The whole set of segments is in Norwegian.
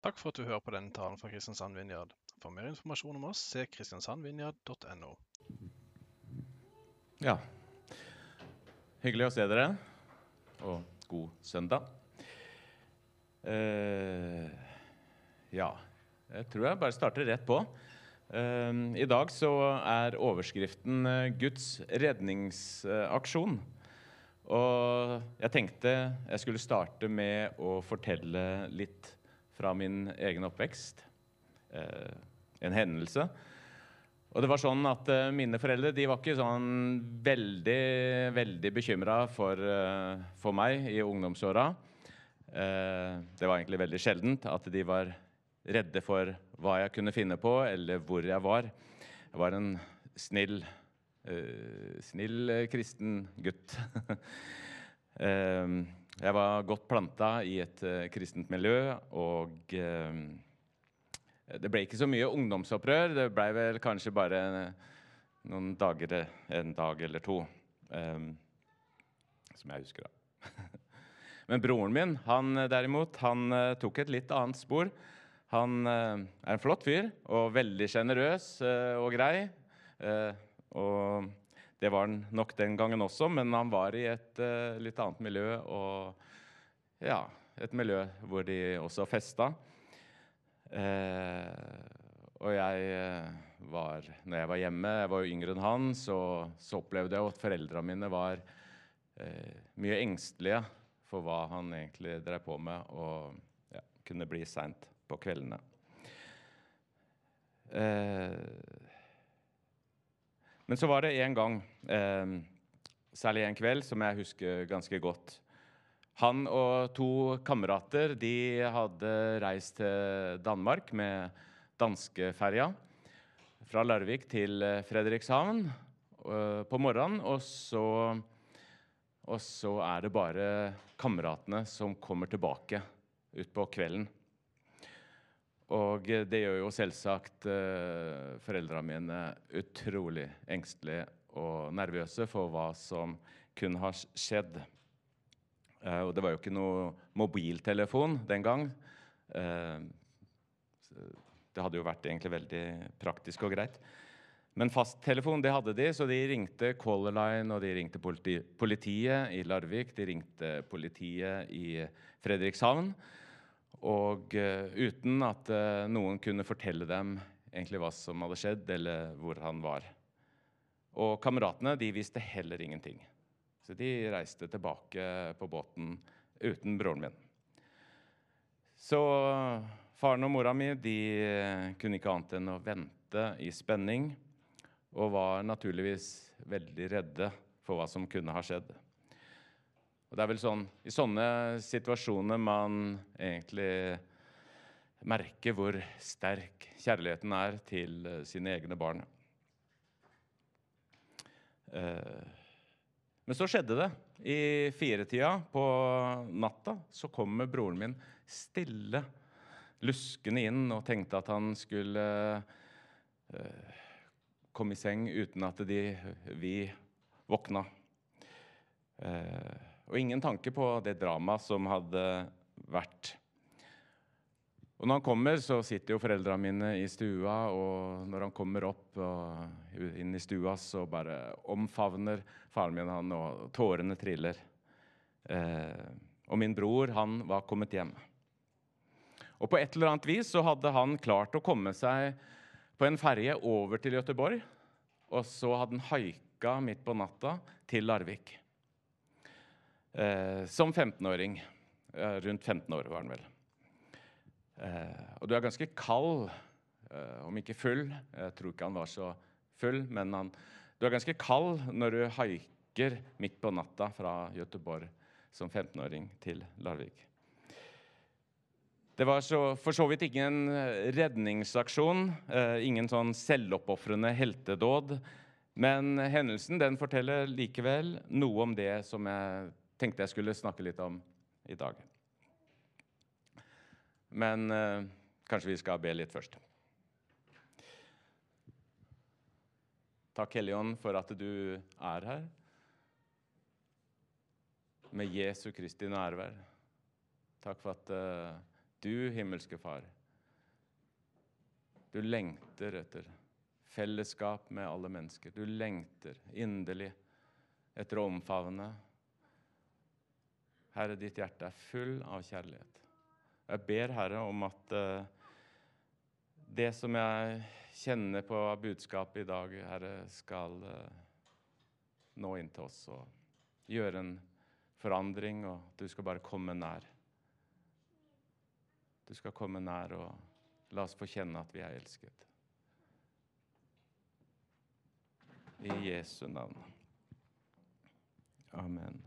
Takk for at du hører på denne talen fra Kristiansand Vinjard. For mer informasjon om oss, se kristiansandvinjard.no. Ja. Hyggelig å se dere, og god søndag. Uh, ja, jeg tror jeg bare starter rett på. Uh, I dag så er overskriften eh, 'Guds redningsaksjon'. Og jeg tenkte jeg skulle starte med å fortelle litt fra min egen oppvekst. Eh, en hendelse. Og det var sånn at eh, Mine foreldre de var ikke sånn veldig veldig bekymra for, eh, for meg i ungdomsåra. Det var egentlig veldig sjeldent at de var redde for hva jeg kunne finne på, eller hvor jeg var. Jeg var en snill, snill kristen gutt. Jeg var godt planta i et eh, kristent miljø, og eh, det ble ikke så mye ungdomsopprør. Det ble vel kanskje bare noen dager, en dag eller to. Um, som jeg husker, da. Men broren min, han derimot, han uh, tok et litt annet spor. Han uh, er en flott fyr og veldig sjenerøs uh, og grei. Og det var han nok den gangen også, men han var i et uh, litt annet miljø. Og ja, et miljø hvor de også festa. Uh, og jeg eh, var Når jeg var hjemme, jeg var jo yngre enn han, så, så opplevde jeg at foreldra mine var uh, mye engstelige for hva han egentlig drev på med, og ja, kunne bli seint på kveldene. Eh, men så var det en gang, eh, særlig en kveld, som jeg husker ganske godt. Han og to kamerater de hadde reist til Danmark med danskeferja fra Larvik til eh, Fredrikshavn eh, på morgenen. Og så, og så er det bare kameratene som kommer tilbake utpå kvelden. Og det gjør jo selvsagt eh, foreldrene mine utrolig engstelige og nervøse for hva som kunne ha skjedd. Eh, og det var jo ikke noe mobiltelefon den gang. Eh, det hadde jo vært egentlig veldig praktisk og greit. Men fasttelefon det hadde de, så de ringte Color Line og de ringte politi politiet i Larvik. De ringte politiet i Fredrikshavn. Og uh, uten at uh, noen kunne fortelle dem egentlig hva som hadde skjedd, eller hvor han var. Og kameratene de visste heller ingenting. Så de reiste tilbake på båten uten broren min. Så faren og mora mi de kunne ikke annet enn å vente i spenning, og var naturligvis veldig redde for hva som kunne ha skjedd. Og det er vel sånn, I sånne situasjoner man egentlig merker hvor sterk kjærligheten er til eh, sine egne barn. Eh, men så skjedde det. I firetida på natta så kommer broren min stille luskende inn og tenkte at han skulle eh, komme i seng uten at de, vi våkna. Og ingen tanke på det dramaet som hadde vært. Og når han kommer, så sitter jo foreldrene mine i stua, og når han kommer opp inn i stua, så bare omfavner faren min han, og tårene triller. Eh, og min bror, han var kommet hjem. Og på et eller annet vis så hadde han klart å komme seg på en ferje over til Gøteborg, og så hadde han haika midt på natta til Larvik. Eh, som 15-åring. rundt 15 år var han vel. Eh, og du er ganske kald, eh, om ikke full. Jeg tror ikke han var så full, men han, du er ganske kald når du haiker midt på natta fra Göteborg som 15-åring til Larvik. Det var så, for så vidt ingen redningsaksjon, eh, ingen sånn selvoppofrende heltedåd. Men hendelsen den forteller likevel noe om det som jeg tenkte jeg skulle snakke litt om i dag. Men eh, kanskje vi skal be litt først. Takk, Helligånd, for at du er her. Med Jesu Kristi nærvær. Takk for at eh, Du himmelske Far, du lengter etter fellesskap med alle mennesker. Du lengter inderlig etter å omfavne. Herre, ditt hjerte er full av kjærlighet. Jeg ber, Herre, om at uh, det som jeg kjenner på budskapet i dag, Herre, skal uh, nå inn til oss og gjøre en forandring, og at du skal bare komme nær. Du skal komme nær og la oss få kjenne at vi er elsket. I Jesu navn. Amen.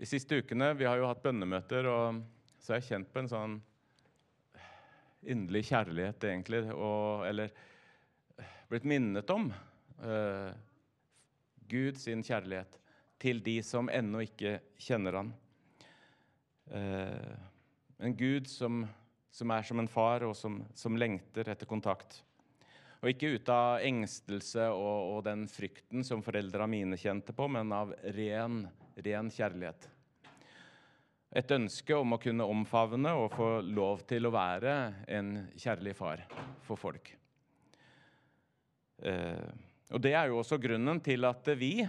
De siste ukene vi har jo hatt bønnemøter, og så har jeg kjent på en sånn inderlig kjærlighet, egentlig. Og, eller blitt minnet om uh, Gud sin kjærlighet til de som ennå ikke kjenner han. Uh, en Gud som, som, er som en far, og som, som, lengter etter kontakt. Og ikke ut av engstelse og, og den frykten som foreldra mine kjente på, men av ren, ren kjærlighet. Et ønske om å kunne omfavne og få lov til å være en kjærlig far for folk. Uh, og Det er jo også grunnen til at vi,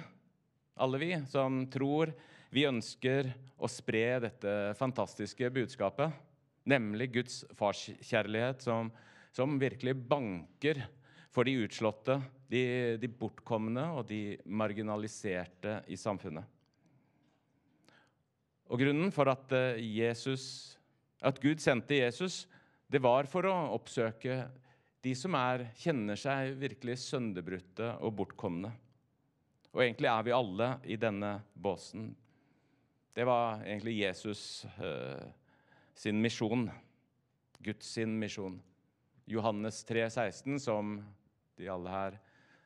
alle vi som tror vi ønsker å spre dette fantastiske budskapet, nemlig Guds farskjærlighet som, som virkelig banker for de utslåtte, de, de bortkomne og de marginaliserte i samfunnet. Og Grunnen for at, eh, Jesus, at Gud sendte Jesus, det var for å oppsøke de som er, kjenner seg virkelig sønderbrutte og bortkomne. Og egentlig er vi alle i denne båsen. Det var egentlig Jesus eh, sin misjon. Guds sin misjon. Johannes 3, 16, som de alle her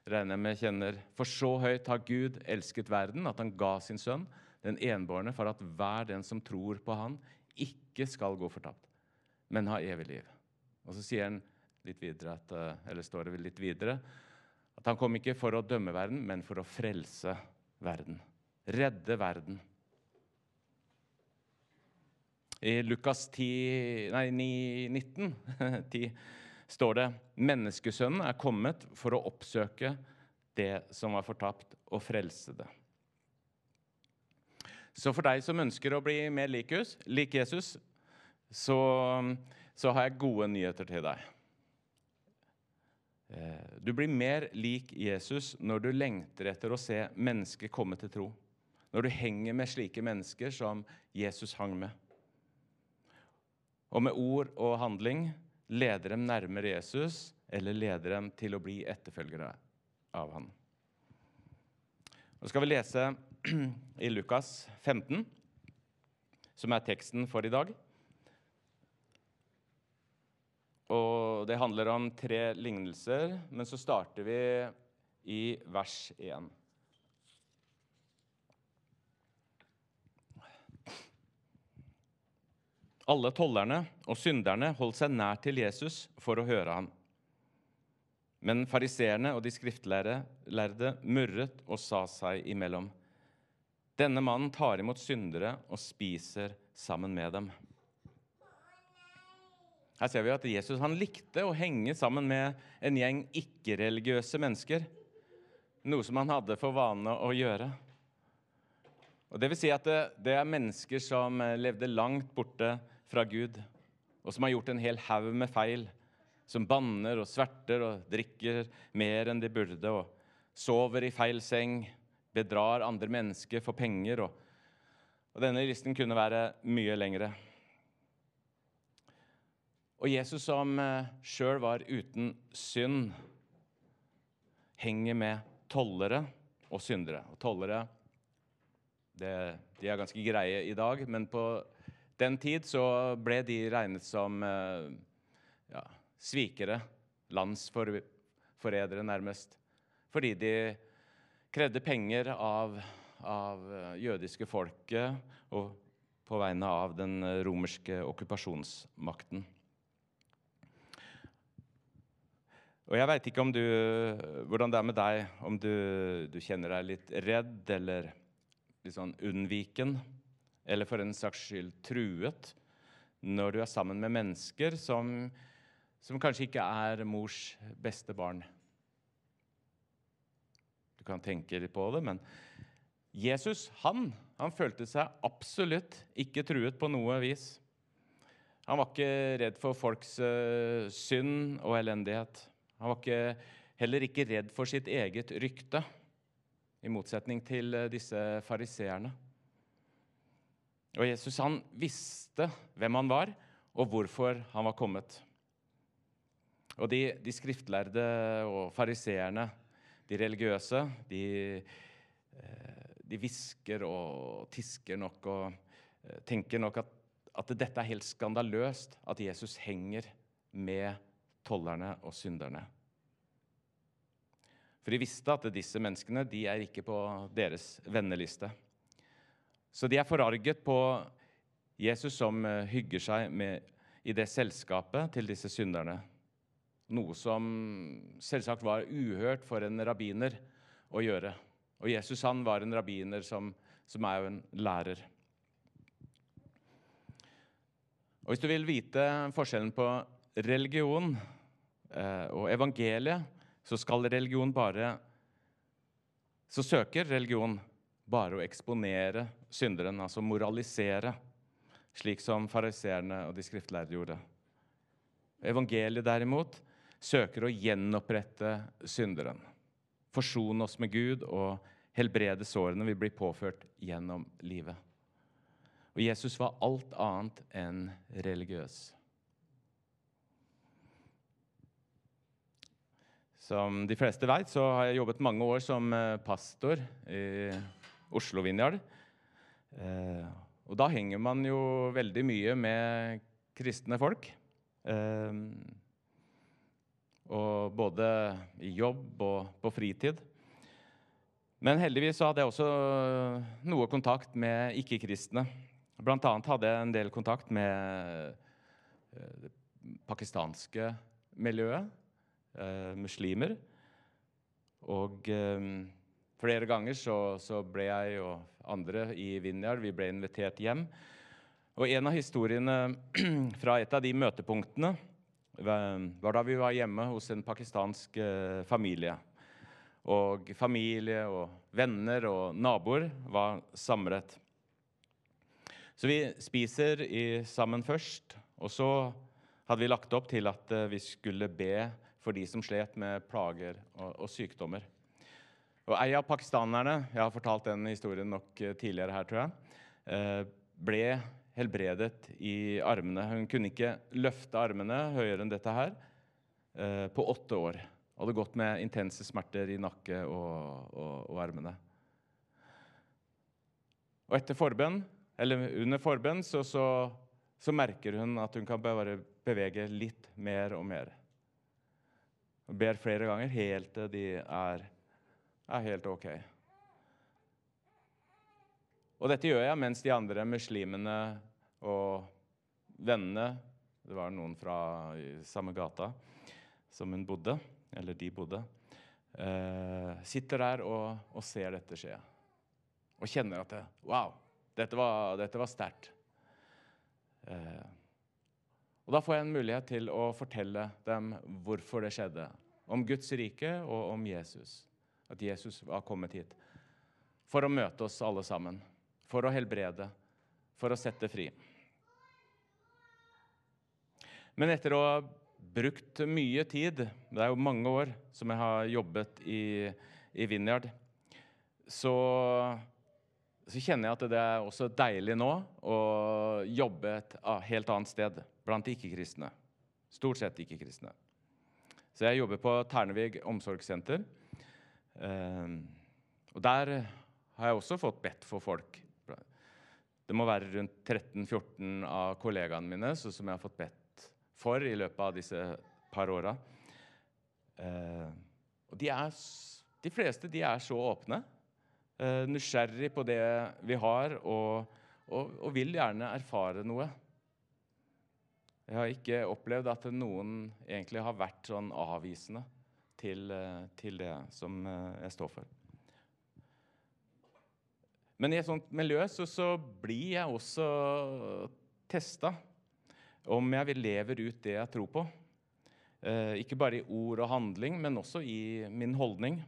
regner med kjenner. For så høyt har Gud elsket verden at han ga sin sønn, den enbårne, for at hver den som tror på han, ikke skal gå fortapt, men ha evig liv. Og så sier han litt videre at, eh, eller står det litt videre at han kom ikke for å dømme verden, men for å frelse verden. Redde verden. I Lukas 10, nei, 9, 19 10, står det menneskesønnen er kommet for å oppsøke det som var fortapt, og frelse det. Så for deg som ønsker å bli mer lik Jesus, så, så har jeg gode nyheter til deg. Eh, du blir mer lik Jesus når du lengter etter å se mennesker komme til tro. Når du henger med slike mennesker som Jesus hang med. Og med ord og handling leder dem nærmere Jesus eller leder dem til å bli etterfølgere av ham. Nå skal vi lese i Lukas 15, som er teksten for i dag. Og det handler om tre lignelser, men så starter vi i vers 1. Alle tollerne og synderne holdt seg nær til Jesus for å høre ham. Men fariseerne og de skriftlærde murret og sa seg imellom. Denne mannen tar imot syndere og spiser sammen med dem. Her ser vi at Jesus han likte å henge sammen med en gjeng ikke-religiøse mennesker. Noe som han hadde for vane å gjøre. Og det vil si at det, det er mennesker som levde langt borte fra Gud, og som har gjort en hel haug med feil. Som banner og sverter og drikker mer enn de burde, og sover i feil seng, bedrar andre mennesker for penger. Og, og denne listen kunne være mye lengre. Og Jesus, som eh, sjøl var uten synd, henger med tollere og syndere. Og tollere det, de er ganske greie i dag, men på den tid så ble de regnet som eh, ja, svikere, landsforrædere nærmest, fordi de krevde penger av, av eh, jødiske folket og på vegne av den romerske okkupasjonsmakten. Og jeg veit ikke om du, hvordan det er med deg, om du, du, kjenner deg litt redd eller litt sånn unnviken, eller for en saks skyld truet, når du er sammen med mennesker som, som kanskje ikke er mors beste barn. Kan tenke litt på det, men Jesus han, han følte seg absolutt ikke truet på noe vis. Han var ikke redd for folks uh, synd og elendighet. Han var ikke, heller ikke redd for sitt eget rykte, i motsetning til uh, disse fariseerne. Og Jesus han visste hvem han var, og hvorfor han var kommet. Og de, de skriftlærde og fariseerne, de religiøse, de, uh, de hvisker og tisker nok og tenker nok at at dette er helt skandaløst at Jesus henger med tollerne og synderne. For de visste at disse menneskene de er ikke på deres venneliste. Så de er forarget på Jesus som eh, hygger seg med, i det selskapet til disse synderne. Noe som selvsagt var uhørt for en rabbiner å gjøre. Og Jesus han var en rabbiner som, som er jo en lærer. Og Hvis du vil vite forskjellen på religion eh, og evangeliet, så skal religion bare Så søker religion bare å eksponere synderen, altså moralisere, slik som fariseerne og de skriftlærde gjorde. Evangeliet derimot søker å gjenopprette synderen, forsone oss med Gud og helbrede sårene vi blir påført gjennom livet. Og Jesus var alt annet enn religiøs. Som de fleste vet, så har jeg jobbet mange år som eh, pastor i Oslo Vinjard. Eh, og da henger man jo veldig mye med kristne folk. Og både i jobb og på fritid. Men heldigvis hadde jeg også noe kontakt med ikke-kristne Blant annet hadde jeg en del kontakt med eh, det pakistanske miljøet, eh, muslimer. Og flere ganger så, så, ble jeg og andre i Vinjar vi ble invitert hjem. Og en av historiene fra et av de møtepunktene var da vi var hjemme hos en pakistansk familie. Og familie og venner og naboer var samlet. Så vi spiser sammen først, og så hadde vi lagt opp til at uh, vi skulle be for de som slet med plager og, og sykdommer. Og Ei av pakistanerne jeg har fortalt den historien nok uh, tidligere her, tror jeg, ble helbredet i armene. Hun kunne ikke løfte armene høyere enn dette her på åtte år. Hadde gått med intense smerter i nakke og, og, og armene. Og etter forbønn eller under forbønn, så, så, så, merker hun at hun kan bare bevege litt mer og mer. Hun ber flere ganger helt til de er, er helt OK. Og dette gjør jeg mens de andre muslimene og vennene Det var noen fra samme gata som hun bodde, eller de bodde. Eh, sitter der og, og ser dette skje. Og kjenner at det, Wow! Dette var, var sterkt. Eh, og Da får jeg en mulighet til å fortelle dem hvorfor det skjedde. Om Guds rike og om Jesus. At Jesus var kommet hit. For å møte oss alle sammen. For å helbrede. For å sette fri. Men etter å ha brukt mye tid, det er jo mange år som jeg har jobbet i, i Vinjard, så så kjenner jeg at det er også deilig nå å jobbe et helt annet sted blant ikke-kristne. Stort sett ikke-kristne. Så jeg jobber på Ternevig omsorgssenter. Eh, og der har jeg også fått bedt for folk. Det må være rundt 13-14 av kollegaene mine som jeg har fått bedt for i løpet av disse par åra. Eh, og de, er, de fleste de er så åpne eh, nysgjerrig på det vi har, og, og, og, vil gjerne erfare noe. Jeg har ikke opplevd at noen egentlig har vært sånn avvisende til, eh, til det som eh, jeg står for. Men i et sånt miljø så, så blir jeg også testa om jeg lever ut det jeg tror på. Eh, ikke bare i ord og handling, men også i min holdning.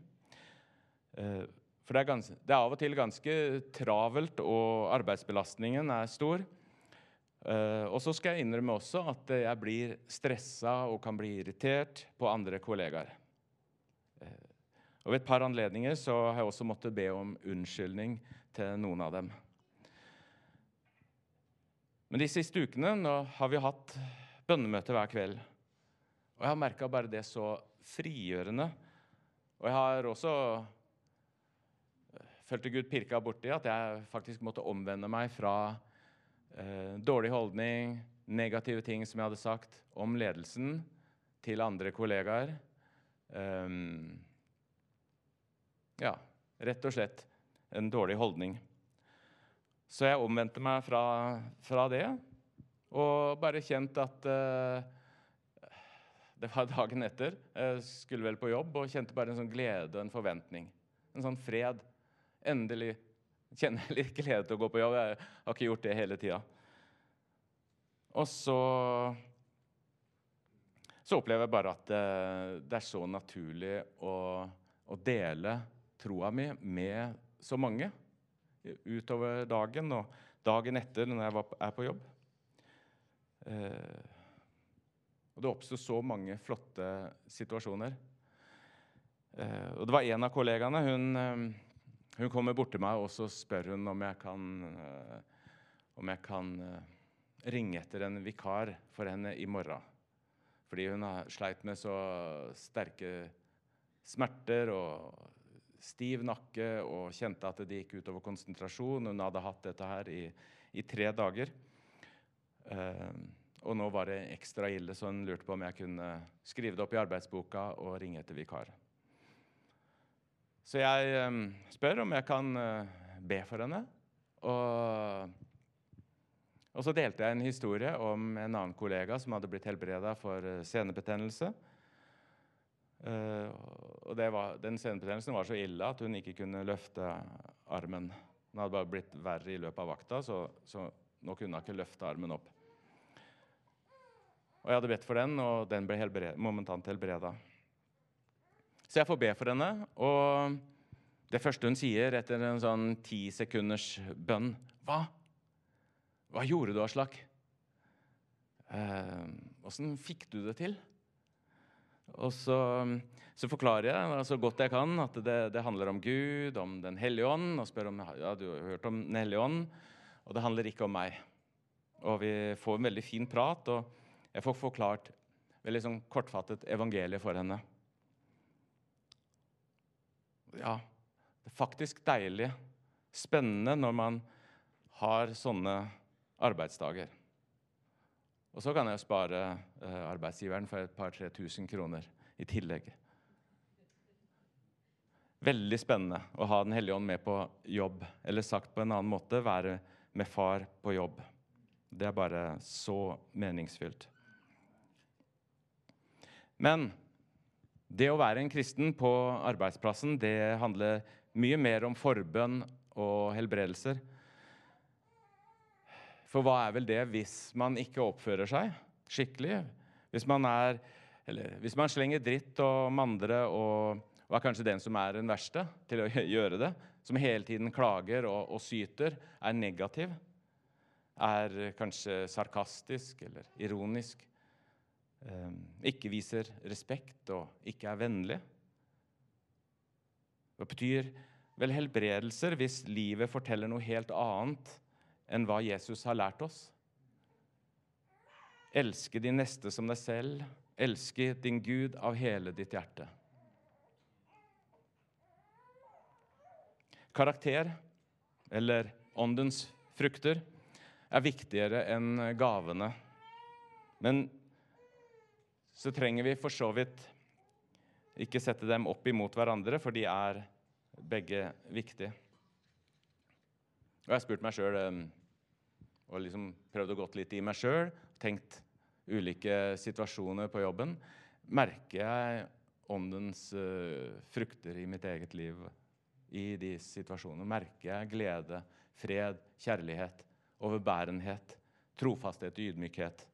Eh, for det er, gans, det er, av og til ganske travelt, og arbeidsbelastningen er stor. Eh, og så skal jeg innrømme også at jeg blir stressa og kan bli irritert på andre kollegaer. Eh, og Ved et par anledninger så har jeg også måttet be om unnskyldning til noen av dem. Men de siste ukene nå har vi hatt bønnemøte hver kveld. Og jeg har merka bare det så frigjørende. Og jeg har også følte Gud pirka borti at jeg faktisk måtte omvende meg fra eh, dårlig holdning, negative ting som jeg hadde sagt om ledelsen, til andre kollegaer. Um, ja, rett og slett en dårlig holdning. Så jeg omvendte meg fra, fra det og bare kjent at uh, Det var dagen etter. Jeg skulle vel på jobb og kjente bare en sånn glede og en forventning. En sånn fred. Endelig kjenner jeg litt glede til å gå på jobb. Jeg har ikke gjort det hele tida. Og så så opplever jeg bare at det, det er så naturlig å, å dele troa mi med så mange utover dagen og dagen etter når jeg var, er på jobb. Eh, og det oppsto så mange flotte situasjoner. Eh, og det var en av kollegaene. Hun, eh, hun kommer bort til meg og så spør hun om jeg kan, eh, om jeg kan eh, ringe etter en vikar for henne i morgen. Fordi hun har sleit med så sterke smerter og stiv nakke og kjente at det gikk utover konsentrasjon. Hun hadde hatt dette her i, i tre dager. Uh, og nå var det ekstra ille, så hun lurte på om jeg kunne skrive det opp i arbeidsboka og ringe etter vikar. Så jeg um, spør om jeg kan uh, be for henne. Og, og, så delte jeg en historie om en annen kollega som hadde blitt helbreda for senebetennelse. Uh, og var, Den senebetennelsen var så ille at hun ikke kunne løfte armen. Den hadde bare blitt verre i løpet av vakta, så, så nå kunne hun ikke løfte armen opp. Og Jeg hadde bedt for den, og den ble helbred, momentant helbreda. Så jeg får be for henne, og det første hun sier etter en sånn ti sekunders bønn Hva? Hva gjorde du, Aslak? Åssen eh, fikk du det til? Og så, så, forklarer jeg så godt jeg kan at det, det, handler om Gud, om Den hellige ånd. Og spør om ja, du har hørt om Den hellige ånd. Og det handler ikke om meg. Og vi får en veldig fin prat, og jeg får forklart veldig sånn kortfattet evangeliet for henne. Ja, det er faktisk deilig, spennende, når man har sånne arbeidsdager. Og så kan jeg spare eh, arbeidsgiveren for et par-tre tusen kroner i tillegg. Veldig spennende å ha Den hellige ånd med på jobb. Eller sagt på en annen måte være med far på jobb. Det er bare så meningsfylt. Men det å være en kristen på arbeidsplassen det handler mye mer om forbønn og helbredelser for hva er vel det hvis man ikke oppfører seg skikkelig? Hvis man, er, eller, hvis man slenger dritt og mandre og, og, er kanskje den som er den verste til å gjøre det, som hele tiden klager og, og syter, er negativ, er kanskje sarkastisk eller ironisk, eh, ikke viser respekt og ikke er vennlig. Hva betyr vel helbredelser hvis livet forteller noe helt annet enn hva Jesus har lært oss. Elske din neste som deg selv. Elske din Gud av hele ditt hjerte. Karakter, eller åndens frukter, er viktigere enn gavene. Men så trenger vi for så vidt ikke sette dem opp imot hverandre, for de er begge viktige. Og jeg har spurt meg sjøl og liksom prøvd å gått litt i meg sjøl, tenkt ulike situasjoner på jobben, merker jeg åndens uh, frukter i mitt eget liv i de situasjonene? Merker jeg glede, fred, kjærlighet, overbærenhet, trofasthet, ydmykhet,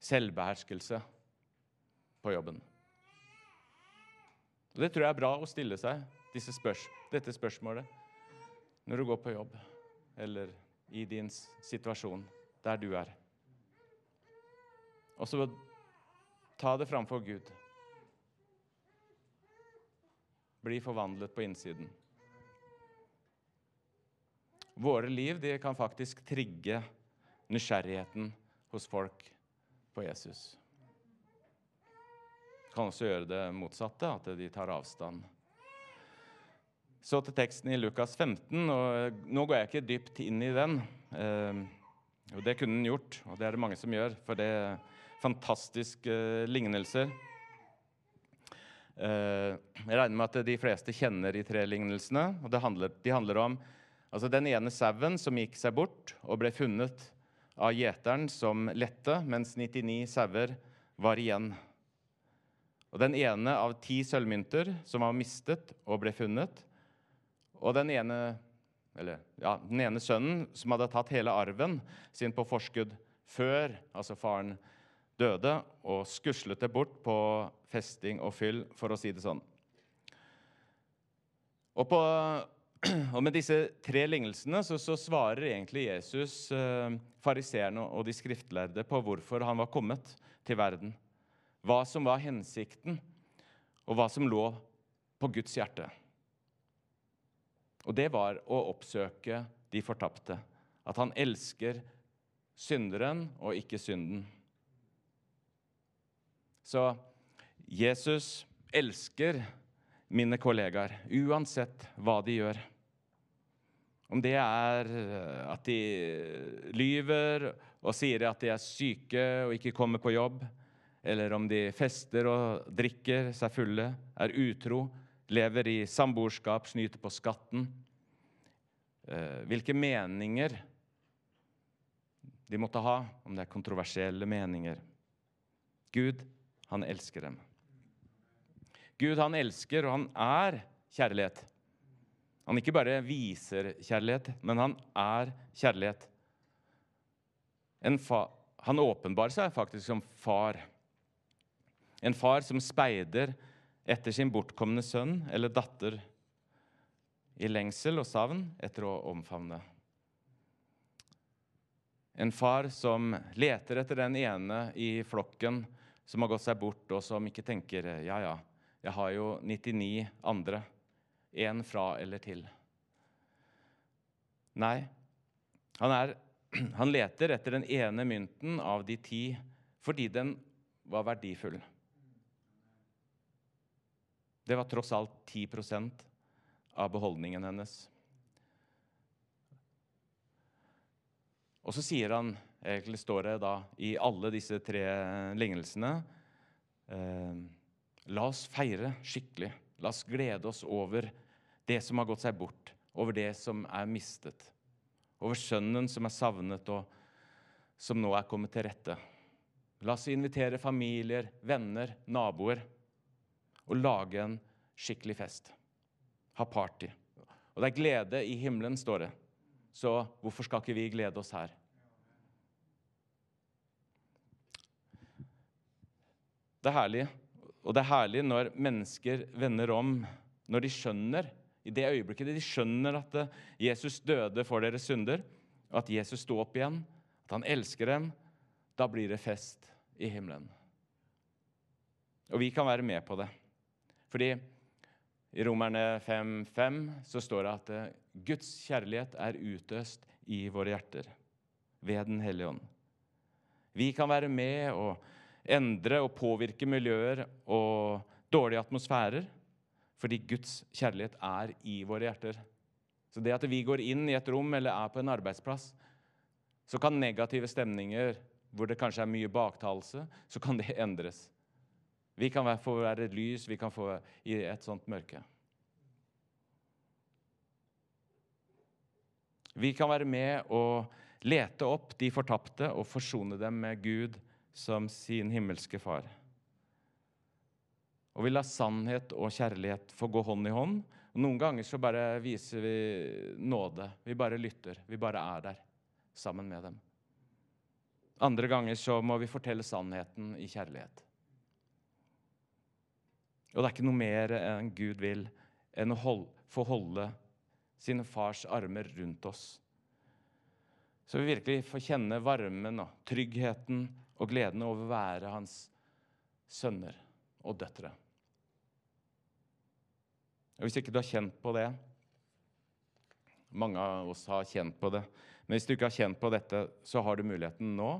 selvbeherskelse på jobben? Og Det tror jeg er bra å stille seg spørs dette spørsmålet når du går på jobb, eller i din situasjon der du er. Og så ta det framfor Gud. Bli forvandlet på innsiden. Våre liv de kan faktisk trigge nysgjerrigheten hos folk på Jesus. Kan også gjøre det motsatte, at de tar avstand. Så til teksten i Lukas 15. og Nå går jeg ikke dypt inn i den. Eh, og Det kunne den gjort, og det er det mange som gjør, for det er fantastiske eh, lignelser. Eh, jeg regner med at de fleste kjenner de tre lignelsene. og handler, De handler om altså den ene sauen som gikk seg bort og ble funnet av gjeteren som lette, mens 99 sauer var igjen. Og Den ene av ti sølvmynter som var mistet og ble funnet. Og den ene, eller, ja, den ene sønnen som hadde tatt hele arven sin på forskudd før altså faren døde, og skuslet det bort på festing og fyll, for å si det sånn. Og, på, og med disse tre lignelsene så, så svarer egentlig Jesus eh, fariseerne og de skriftlærde på hvorfor han var kommet til verden hva som var hensikten, og hva som lå på Guds hjerte. Og det var å oppsøke de fortapte. At han elsker synderen og ikke synden. Så Jesus elsker mine kollegaer, uansett hva de gjør. Om det er at de lyver og sier at de er syke og ikke kommer på jobb, eller om de fester og drikker seg fulle, er utro, lever i samboerskap, snyter på skatten. Eh, hvilke meninger de måtte ha, om det er kontroversielle meninger. Gud, han elsker dem. Gud, han elsker, og han er kjærlighet. Han ikke bare viser kjærlighet, men han er kjærlighet. han åpenbarer seg faktisk som far. En far som speider etter sin bortkomne sønn eller datter i lengsel og savn etter å omfavne. En far som leter etter den ene i flokken som har gått seg bort, og som ikke tenker ja, ja, jeg har jo 99 andre. Én fra eller til. Nei, han, er, han leter etter den ene mynten av de ti fordi den var verdifull. Det var tross alt 10% av beholdningen hennes. Og så sier han, egentlig står det da i alle disse tre lignelsene eh, La oss feire skikkelig. La oss glede oss over det som har gått seg bort, over det som er mistet. Over sønnen som er savnet, og som nå er kommet til rette. La oss invitere familier, venner, naboer og lage en skikkelig fest. Ha party. Og det er glede i himmelen, står det. Så hvorfor skal ikke vi glede oss her? Det er herlig. Og det er herlig når mennesker vender om, når de skjønner i det øyeblikket de skjønner at eh, Jesus døde for deres synder, og at Jesus sto opp igjen, at han elsker dem, da blir det fest i himmelen. Og vi kan være med på det. Fordi i Romerne 5,5 så står det at eh, Guds kjærlighet er utøst i våre hjerter ved Den hellige ånd. Vi kan være med og endre og påvirke miljøer og dårlige atmosfærer fordi Guds kjærlighet er i våre hjerter. Så det at vi går inn i et rom eller er på en arbeidsplass, så kan negative stemninger hvor det kanskje er mye baktalelse, så kan det endres. Vi kan få være et lys, vi kan få i et sånt mørke. Vi kan være med og lete opp de fortapte og forsone dem med Gud som sin himmelske far. Og vi lar sannhet og kjærlighet få gå hånd i hånd, Og Noen ganger så bare viser vi nåde. Vi bare lytter. Vi bare er der sammen med dem. Andre ganger så må vi fortelle sannheten i kjærlighet. Og det er ikke noe mer enn Gud vil enn å holde, få holde sine fars armer rundt oss. Så vi virkelig får kjenne varmen og tryggheten og gleden over å være hans sønner og døtre. Og Hvis ikke du har kjent på det Mange av oss har kjent på det. Men hvis du ikke har kjent på dette, så har du muligheten nå,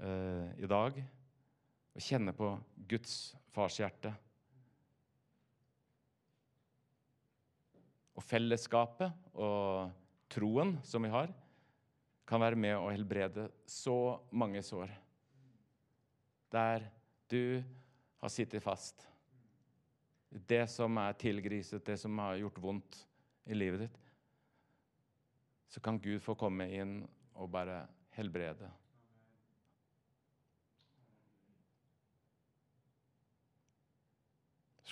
eh, i dag, å kjenne på Guds farshjerte. Og fellesskapet og troen som vi har, kan være med å helbrede så mange sår. Der du har sittet fast. Det som er tilgriset, det som har gjort vondt i livet ditt. Så kan Gud få komme inn og bare helbrede.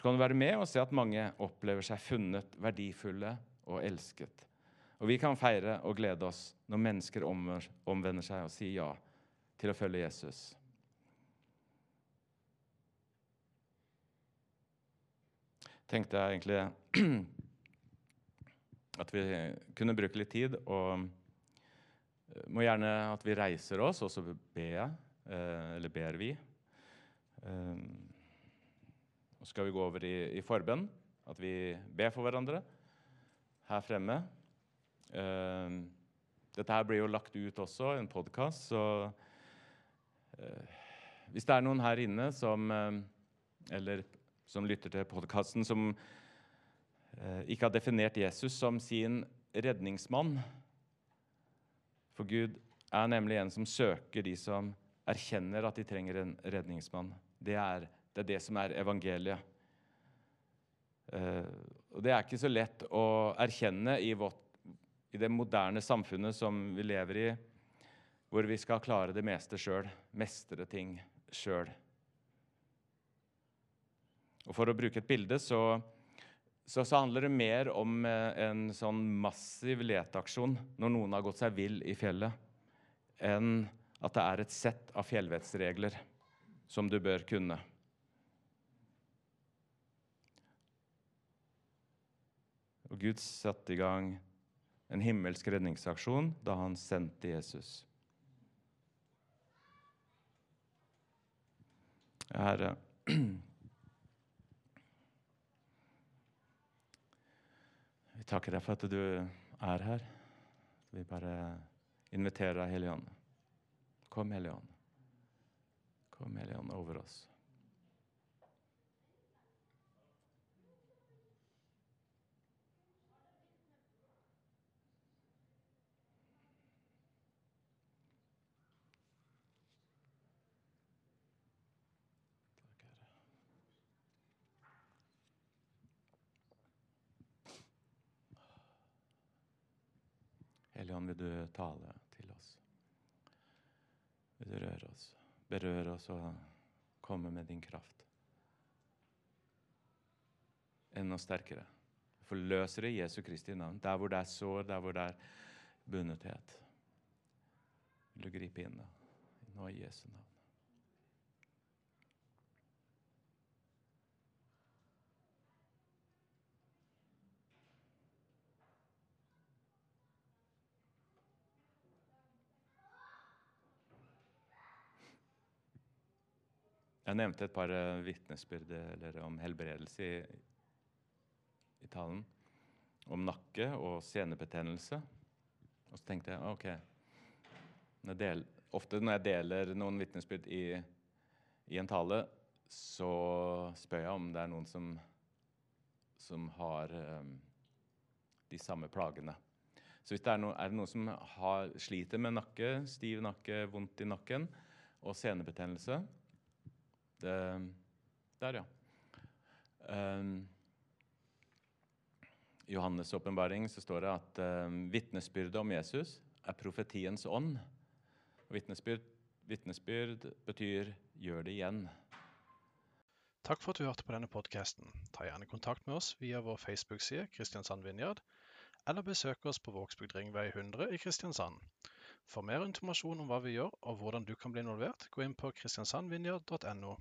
Så kan du være med og se at mange opplever seg funnet verdifulle og elsket. Og vi kan feire og glede oss når mennesker omvender seg og sier ja til å følge Jesus. Tenkte jeg egentlig at vi kunne bruke litt tid, og eh, må gjerne at vi reiser oss, og så ber jeg, eh, eller ber vi. Eh, så skal vi gå over i, i forbønn, at vi ber for hverandre her fremme. Uh, dette her blir jo lagt ut også, en podkast, så uh, hvis det er noen her inne som uh, Eller som lytter til podkasten, som ikke har definert Jesus som sin redningsmann For Gud er nemlig en som søker de som erkjenner at de trenger en redningsmann. Det er det, er det som er evangeliet. og Det er ikke så lett å erkjenne i vårt i det moderne samfunnet som vi lever i, hvor vi skal klare det meste sjøl, mestre ting sjøl. Og For å bruke et bilde så, så, så, handler det mer om eh, en sånn massiv leteaksjon når noen har gått seg vill i fjellet, enn at det er et sett av fjellvettsregler som du bør kunne. Og Gud satte i gang en himmelsk redningsaksjon da han sendte Jesus. Herre Vi takker deg for at du er her. Vi bare inviterer deg, Hellige. Kom, Hellige. Kom, Hellige over oss. Helligånd, vil du tale til oss? Vil du røre oss, berøre oss og komme med din kraft? Enda sterkere. Forløser i Jesu Kristi navn. Der hvor det er sår, der hvor det er bundethet. Vil du gripe inn da? Nå i Jesu navn. Jeg nevnte et par uh, vitnesbyrd om helbredelse i, i, talen. Om nakke og senebetennelse. Og så tenkte jeg OK når del, Ofte når jeg deler noen vitnesbyrd i, i, en tale, så spør jeg om det er noen som, som har um, de samme plagene. Så hvis det er, no, er det noen som har, sliter med nakke, stiv nakke, vondt i nakken og senebetennelse, det, der, ja. Um, I Johannes' åpenbaring står det at um, vitnesbyrdet om Jesus er profetiens ånd. Vitnesbyrd, vitnesbyrd betyr 'gjør det igjen'. Takk for at du hørte på denne podkasten. Ta gjerne kontakt med oss via vår Facebook-side Kristiansand Vinjard, eller besøk oss på Vågsbygd ringvei 100 i Kristiansand. For mer informasjon om hva vi gjør og hvordan du kan bli involvert, gå inn på kristiansandvinjard.no.